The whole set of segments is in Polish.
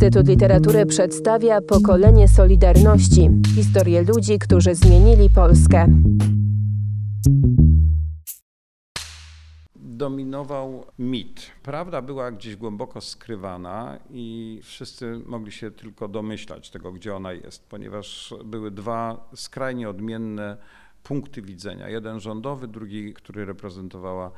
Instytut Literatury przedstawia pokolenie Solidarności historię ludzi, którzy zmienili Polskę. dominował mit. Prawda była gdzieś głęboko skrywana i wszyscy mogli się tylko domyślać tego, gdzie ona jest, ponieważ były dwa skrajnie odmienne punkty widzenia. Jeden rządowy, drugi, który reprezentowała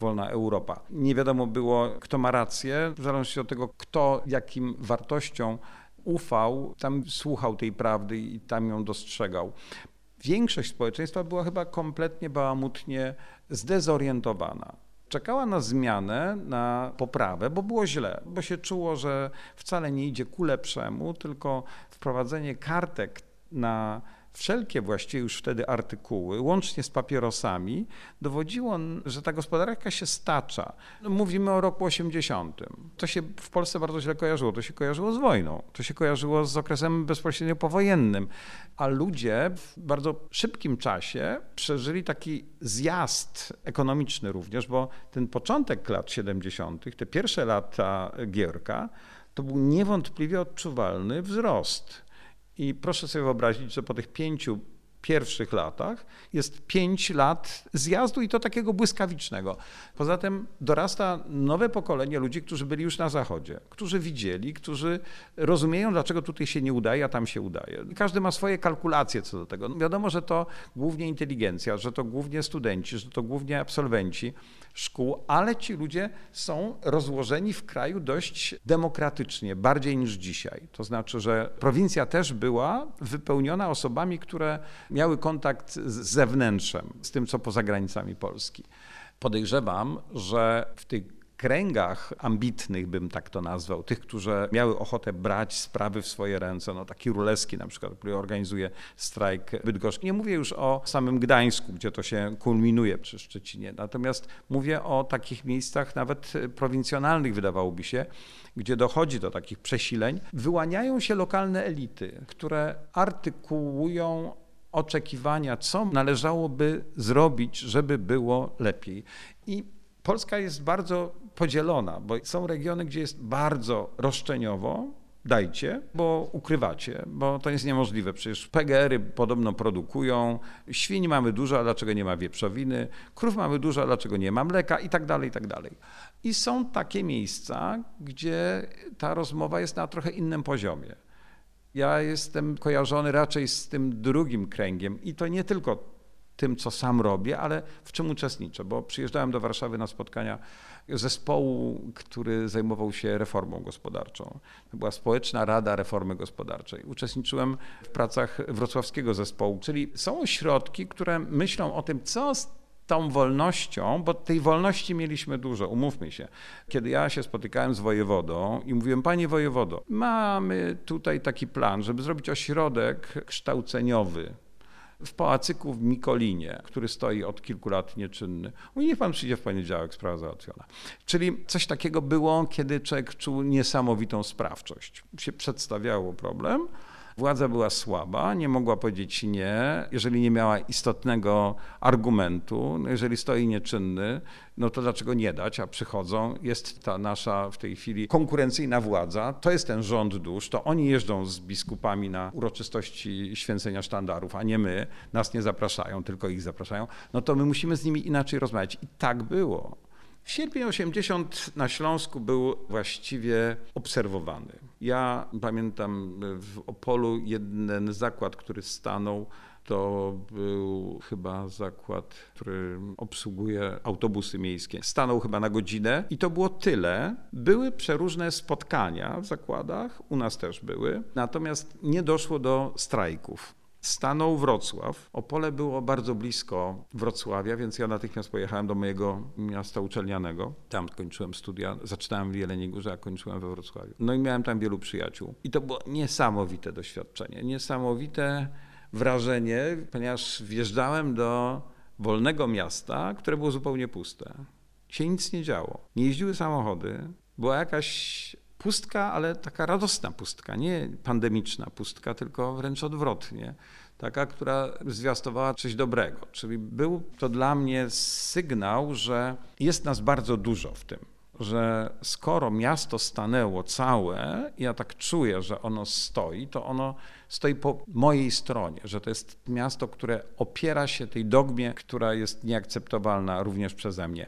wolna Europa. Nie wiadomo było, kto ma rację, w zależności od tego, kto jakim wartościom ufał, tam słuchał tej prawdy i tam ją dostrzegał. Większość społeczeństwa była chyba kompletnie bałamutnie zdezorientowana czekała na zmianę, na poprawę, bo było źle, bo się czuło, że wcale nie idzie ku lepszemu, tylko wprowadzenie kartek na wszelkie właściwie już wtedy artykuły, łącznie z papierosami, dowodziło, że ta gospodarka się stacza. No, mówimy o roku 80. To się w Polsce bardzo źle kojarzyło. To się kojarzyło z wojną, to się kojarzyło z okresem bezpośrednio powojennym, a ludzie w bardzo szybkim czasie przeżyli taki zjazd ekonomiczny również, bo ten początek lat 70., te pierwsze lata Gierka, to był niewątpliwie odczuwalny wzrost i proszę sobie wyobrazić, że po tych pięciu pierwszych latach jest pięć lat zjazdu i to takiego błyskawicznego. Poza tym dorasta nowe pokolenie ludzi, którzy byli już na zachodzie, którzy widzieli, którzy rozumieją, dlaczego tutaj się nie udaje, a tam się udaje. Każdy ma swoje kalkulacje co do tego. No wiadomo, że to głównie inteligencja, że to głównie studenci, że to głównie absolwenci szkół, ale ci ludzie są rozłożeni w kraju dość demokratycznie, bardziej niż dzisiaj. To znaczy, że prowincja też była wypełniona osobami, które miały kontakt z zewnętrzem, z tym, co poza granicami Polski. Podejrzewam, że w tych kręgach ambitnych, bym tak to nazwał, tych, którzy miały ochotę brać sprawy w swoje ręce, no taki Ruleski na przykład, który organizuje strajk bydgoszki. Nie mówię już o samym Gdańsku, gdzie to się kulminuje przy Szczecinie, natomiast mówię o takich miejscach nawet prowincjonalnych, wydawałoby się, gdzie dochodzi do takich przesileń, wyłaniają się lokalne elity, które artykułują oczekiwania, co należałoby zrobić, żeby było lepiej. I Polska jest bardzo podzielona, bo są regiony, gdzie jest bardzo roszczeniowo, dajcie, bo ukrywacie, bo to jest niemożliwe. Przecież PGR-y podobno produkują, świń mamy dużo, a dlaczego nie ma wieprzowiny, krów mamy dużo, a dlaczego nie ma mleka i tak dalej, i tak dalej. I są takie miejsca, gdzie ta rozmowa jest na trochę innym poziomie. Ja jestem kojarzony raczej z tym drugim kręgiem i to nie tylko tym, co sam robię, ale w czym uczestniczę, bo przyjeżdżałem do Warszawy na spotkania zespołu, który zajmował się reformą gospodarczą. To była Społeczna Rada Reformy Gospodarczej. Uczestniczyłem w pracach wrocławskiego zespołu, czyli są ośrodki, które myślą o tym, co z tą wolnością, bo tej wolności mieliśmy dużo, umówmy się. Kiedy ja się spotykałem z wojewodą i mówiłem, panie wojewodo, mamy tutaj taki plan, żeby zrobić ośrodek kształceniowy w pałacyku w Mikolinie, który stoi od kilku lat nieczynny. Mówi, niech pan przyjdzie w poniedziałek, sprawa załatwiona. Czyli coś takiego było, kiedy człowiek czuł niesamowitą sprawczość. Się przedstawiało problem, Władza była słaba, nie mogła powiedzieć nie, jeżeli nie miała istotnego argumentu. No jeżeli stoi nieczynny, no to dlaczego nie dać, a przychodzą. Jest ta nasza w tej chwili konkurencyjna władza, to jest ten rząd dusz, to oni jeżdżą z biskupami na uroczystości święcenia sztandarów, a nie my. Nas nie zapraszają, tylko ich zapraszają. No to my musimy z nimi inaczej rozmawiać. I tak było. Sierpień 80 na Śląsku był właściwie obserwowany. Ja pamiętam w Opolu jeden zakład, który stanął, to był chyba zakład, który obsługuje autobusy miejskie. Stanął chyba na godzinę i to było tyle. Były przeróżne spotkania w zakładach, u nas też były, natomiast nie doszło do strajków stanął Wrocław. Opole było bardzo blisko Wrocławia, więc ja natychmiast pojechałem do mojego miasta uczelnianego. Tam kończyłem studia, zaczynałem w Jeleniej Górze, a kończyłem we Wrocławiu. No i miałem tam wielu przyjaciół. I to było niesamowite doświadczenie, niesamowite wrażenie, ponieważ wjeżdżałem do wolnego miasta, które było zupełnie puste. Się nic nie działo. Nie jeździły samochody, była jakaś pustka, ale taka radosna pustka, nie pandemiczna pustka, tylko wręcz odwrotnie. Taka, która zwiastowała coś dobrego. Czyli był to dla mnie sygnał, że jest nas bardzo dużo w tym, że skoro miasto stanęło całe, ja tak czuję, że ono stoi, to ono stoi po mojej stronie, że to jest miasto, które opiera się tej dogmie, która jest nieakceptowalna również przeze mnie.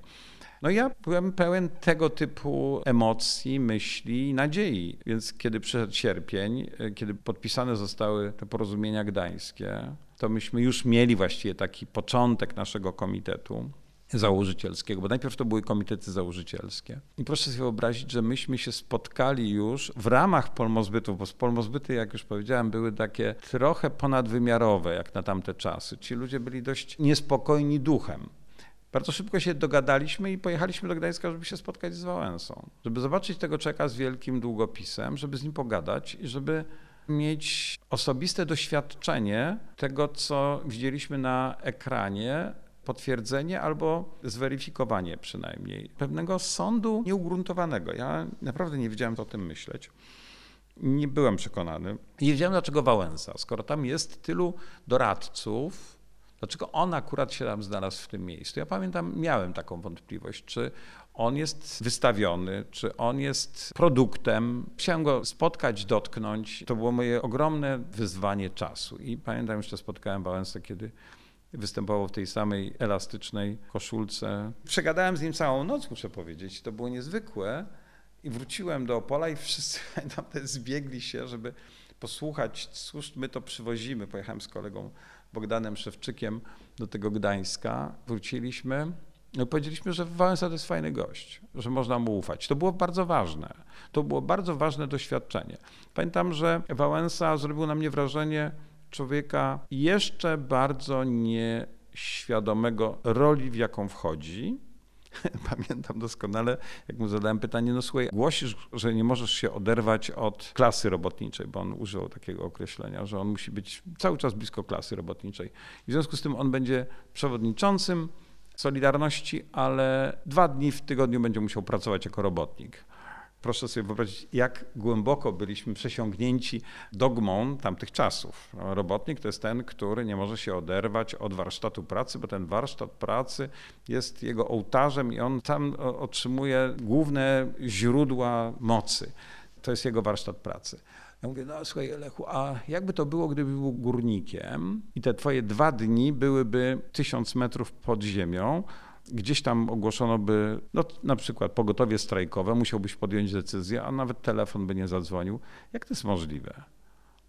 No ja byłem pełen tego typu emocji, myśli, nadziei. Więc kiedy przyszedł sierpień, kiedy podpisane zostały te porozumienia gdańskie, to myśmy już mieli właściwie taki początek naszego komitetu założycielskiego, bo najpierw to były komitety założycielskie. I proszę sobie wyobrazić, że myśmy się spotkali już w ramach polmozbytów, bo polmozbyty, jak już powiedziałem, były takie trochę ponadwymiarowe jak na tamte czasy. Ci ludzie byli dość niespokojni duchem. Bardzo szybko się dogadaliśmy i pojechaliśmy do Gdańska, żeby się spotkać z Wałęsą, żeby zobaczyć tego czeka z wielkim długopisem, żeby z nim pogadać i żeby mieć osobiste doświadczenie tego, co widzieliśmy na ekranie, potwierdzenie albo zweryfikowanie przynajmniej pewnego sądu nieugruntowanego. Ja naprawdę nie wiedziałem, co o tym myśleć. Nie byłem przekonany. Nie wiedziałem, dlaczego Wałęsa, skoro tam jest tylu doradców, dlaczego on akurat się tam znalazł w tym miejscu. Ja pamiętam, miałem taką wątpliwość, czy on jest wystawiony, czy on jest produktem. Chciałem go spotkać, dotknąć. To było moje ogromne wyzwanie czasu. I pamiętam, jeszcze spotkałem Wałęsę, kiedy występował w tej samej elastycznej koszulce. Przegadałem z nim całą noc, muszę powiedzieć. To było niezwykłe. I wróciłem do Opola i wszyscy tam zbiegli się, żeby posłuchać, cóż my to przywozimy. Pojechałem z kolegą Bogdanem Szewczykiem do tego Gdańska. Wróciliśmy. No powiedzieliśmy, że Wałęsa to jest fajny gość, że można mu ufać. To było bardzo ważne. To było bardzo ważne doświadczenie. Pamiętam, że Wałęsa zrobił na mnie wrażenie człowieka jeszcze bardzo nieświadomego roli, w jaką wchodzi. Pamiętam doskonale, jak mu zadałem pytanie, no słuchaj, głosisz, że nie możesz się oderwać od klasy robotniczej, bo on używał takiego określenia, że on musi być cały czas blisko klasy robotniczej. W związku z tym on będzie przewodniczącym Solidarności, ale dwa dni w tygodniu będzie musiał pracować jako robotnik proszę sobie wyobrazić, jak głęboko byliśmy przesiągnięci dogmą tamtych czasów. Robotnik to jest ten, który nie może się oderwać od warsztatu pracy, bo ten warsztat pracy jest jego ołtarzem i on tam otrzymuje główne źródła mocy. To jest jego warsztat pracy. Ja mówię, no słuchaj Lechu, a jakby to było, gdyby był górnikiem i te twoje dwa dni byłyby tysiąc metrów pod ziemią, gdzieś tam ogłoszono by, no na przykład pogotowie strajkowe, musiałbyś podjąć decyzję, a nawet telefon by nie zadzwonił. Jak to jest możliwe?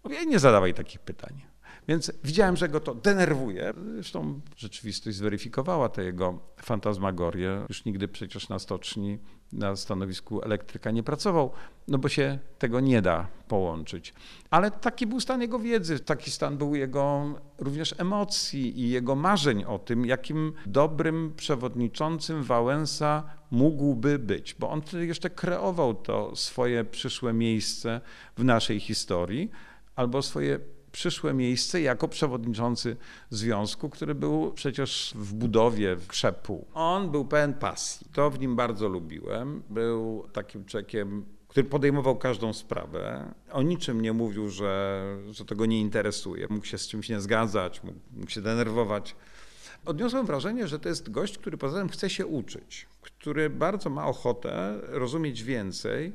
Mówię, nie zadawaj takich pytań. Więc widziałem, że go to denerwuje. Zresztą rzeczywistość zweryfikowała te jego fantazmagorie. Już nigdy przecież na stoczni, na stanowisku elektryka nie pracował, no bo się tego nie da połączyć. Ale taki był stan jego wiedzy, taki stan był jego również emocji i jego marzeń o tym, jakim dobrym przewodniczącym Wałęsa mógłby być, bo on wtedy jeszcze kreował to swoje przyszłe miejsce w naszej historii albo swoje przyszłe miejsce jako przewodniczący związku, który był przecież w budowie krzepu. On był pełen pasji. To w nim bardzo lubiłem. Był takim człowiekiem, który podejmował każdą sprawę. O niczym nie mówił, że, że to go nie interesuje. Mógł się z czymś nie zgadzać, mógł, mógł się denerwować. Odniosłem wrażenie, że to jest gość, który poza tym chce się uczyć, który bardzo ma ochotę rozumieć więcej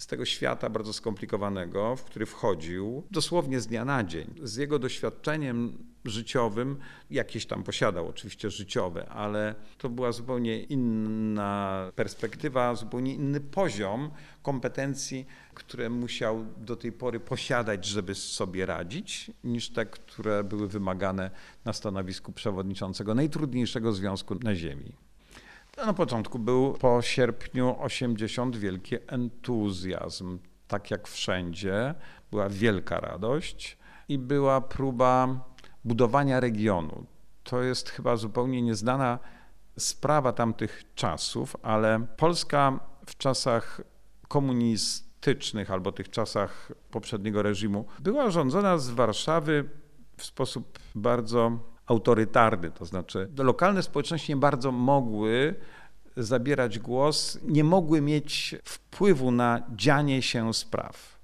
z tego świata bardzo skomplikowanego, w który wchodził dosłownie z dnia na dzień. Z jego doświadczeniem życiowym, jakieś tam posiadał oczywiście życiowe, ale to była zupełnie inna perspektywa, zupełnie inny poziom kompetencji, które musiał do tej pory posiadać, żeby sobie radzić, niż te, które były wymagane na stanowisku przewodniczącego najtrudniejszego związku na Ziemi. Na początku był po sierpniu 80 wielki entuzjazm. Tak jak wszędzie, była wielka radość i była próba budowania regionu. To jest chyba zupełnie nieznana sprawa tamtych czasów, ale Polska w czasach komunistycznych albo tych czasach poprzedniego reżimu była rządzona z Warszawy w sposób bardzo autorytarny, to znaczy lokalne społeczności nie bardzo mogły zabierać głos, nie mogły mieć wpływu na dzianie się spraw.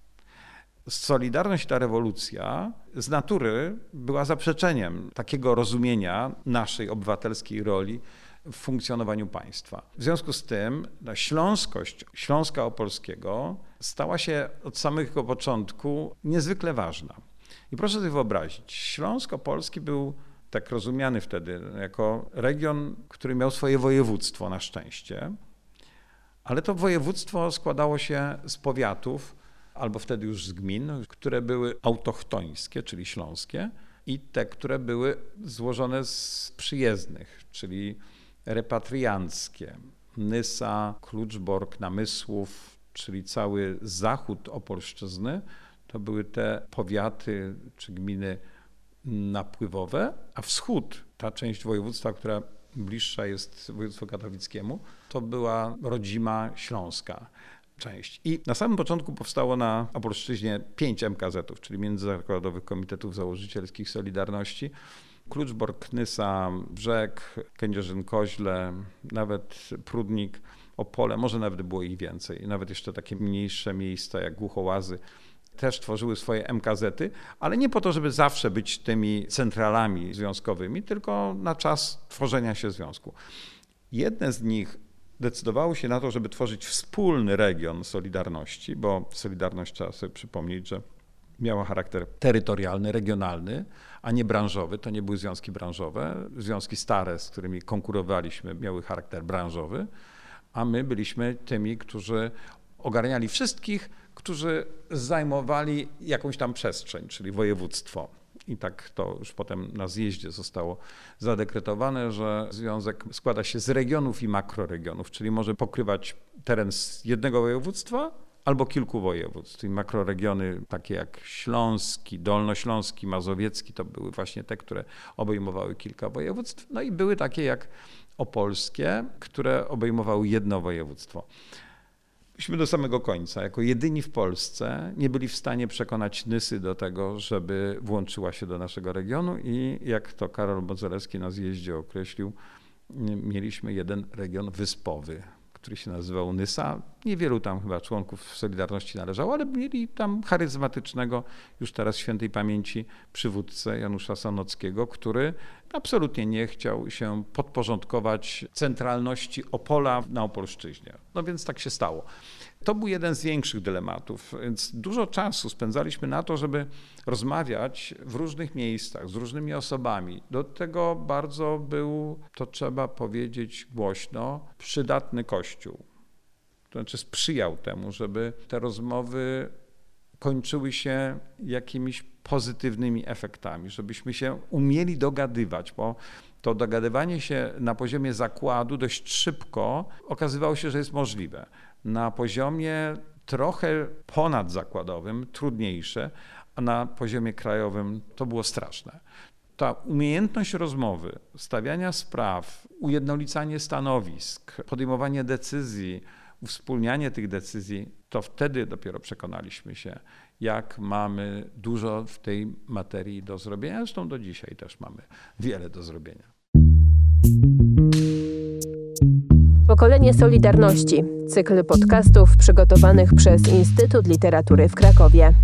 Solidarność ta rewolucja z natury była zaprzeczeniem takiego rozumienia naszej obywatelskiej roli w funkcjonowaniu państwa. W związku z tym ta śląskość Śląska Opolskiego stała się od samego początku niezwykle ważna. I proszę sobie wyobrazić, Śląsk Opolski był tak rozumiany wtedy jako region, który miał swoje województwo na szczęście, ale to województwo składało się z powiatów, albo wtedy już z gmin, które były autochtońskie, czyli śląskie, i te, które były złożone z przyjezdnych, czyli repatrianckie. Nysa, Kluczbork, Namysłów, czyli cały zachód Opolszczyzny, to były te powiaty czy gminy napływowe, a wschód, ta część województwa, która bliższa jest województwu katowickiemu, to była rodzima śląska część. I na samym początku powstało na Opolszczyźnie pięć MKZ-ów, czyli Międzyzakładowych Komitetów Założycielskich Solidarności. Kluczbork, Nysa, Brzeg, Kędzierzyn-Koźle, nawet Prudnik, Opole, może nawet było ich więcej. Nawet jeszcze takie mniejsze miejsca jak Głuchołazy też tworzyły swoje MKZ-y, ale nie po to, żeby zawsze być tymi centralami związkowymi, tylko na czas tworzenia się związku. Jedne z nich decydowały się na to, żeby tworzyć wspólny region Solidarności, bo Solidarność trzeba sobie przypomnieć, że miała charakter terytorialny, regionalny, a nie branżowy. To nie były związki branżowe. Związki stare, z którymi konkurowaliśmy, miały charakter branżowy, a my byliśmy tymi, którzy ogarniali wszystkich, którzy zajmowali jakąś tam przestrzeń, czyli województwo. I tak to już potem na zjeździe zostało zadekretowane, że związek składa się z regionów i makroregionów, czyli może pokrywać teren z jednego województwa albo kilku województw. I makroregiony takie jak Śląski, Dolnośląski, Mazowiecki to były właśnie te, które obejmowały kilka województw. No i były takie jak opolskie, które obejmowały jedno województwo. Myśmy do samego końca, jako jedyni w Polsce, nie byli w stanie przekonać Nysy do tego, żeby włączyła się do naszego regionu i jak to Karol Modzelewski na zjeździe określił, mieliśmy jeden region wyspowy, który się nazywał Nysa. Niewielu tam chyba członków Solidarności należało, ale mieli tam charyzmatycznego, już teraz świętej pamięci przywódcę Janusza Sanockiego, który absolutnie nie chciał się podporządkować centralności Opola na Opolszczyźnie. No więc tak się stało. To był jeden z większych dylematów, więc dużo czasu spędzaliśmy na to, żeby rozmawiać w różnych miejscach z różnymi osobami. Do tego bardzo był, to trzeba powiedzieć głośno, przydatny Kościół. To znaczy sprzyjał temu, żeby te rozmowy kończyły się jakimiś pozytywnymi efektami, żebyśmy się umieli dogadywać, bo to dogadywanie się na poziomie zakładu dość szybko okazywało się, że jest możliwe. Na poziomie trochę ponadzakładowym trudniejsze, a na poziomie krajowym to było straszne. Ta umiejętność rozmowy, stawiania spraw, ujednolicanie stanowisk, podejmowanie decyzji, uwspólnianie tych decyzji, to wtedy dopiero przekonaliśmy się, jak mamy dużo w tej materii do zrobienia. Zresztą do dzisiaj też mamy wiele do zrobienia. Pokolenie Solidarności. Cykl podcastów przygotowanych przez Instytut Literatury w Krakowie.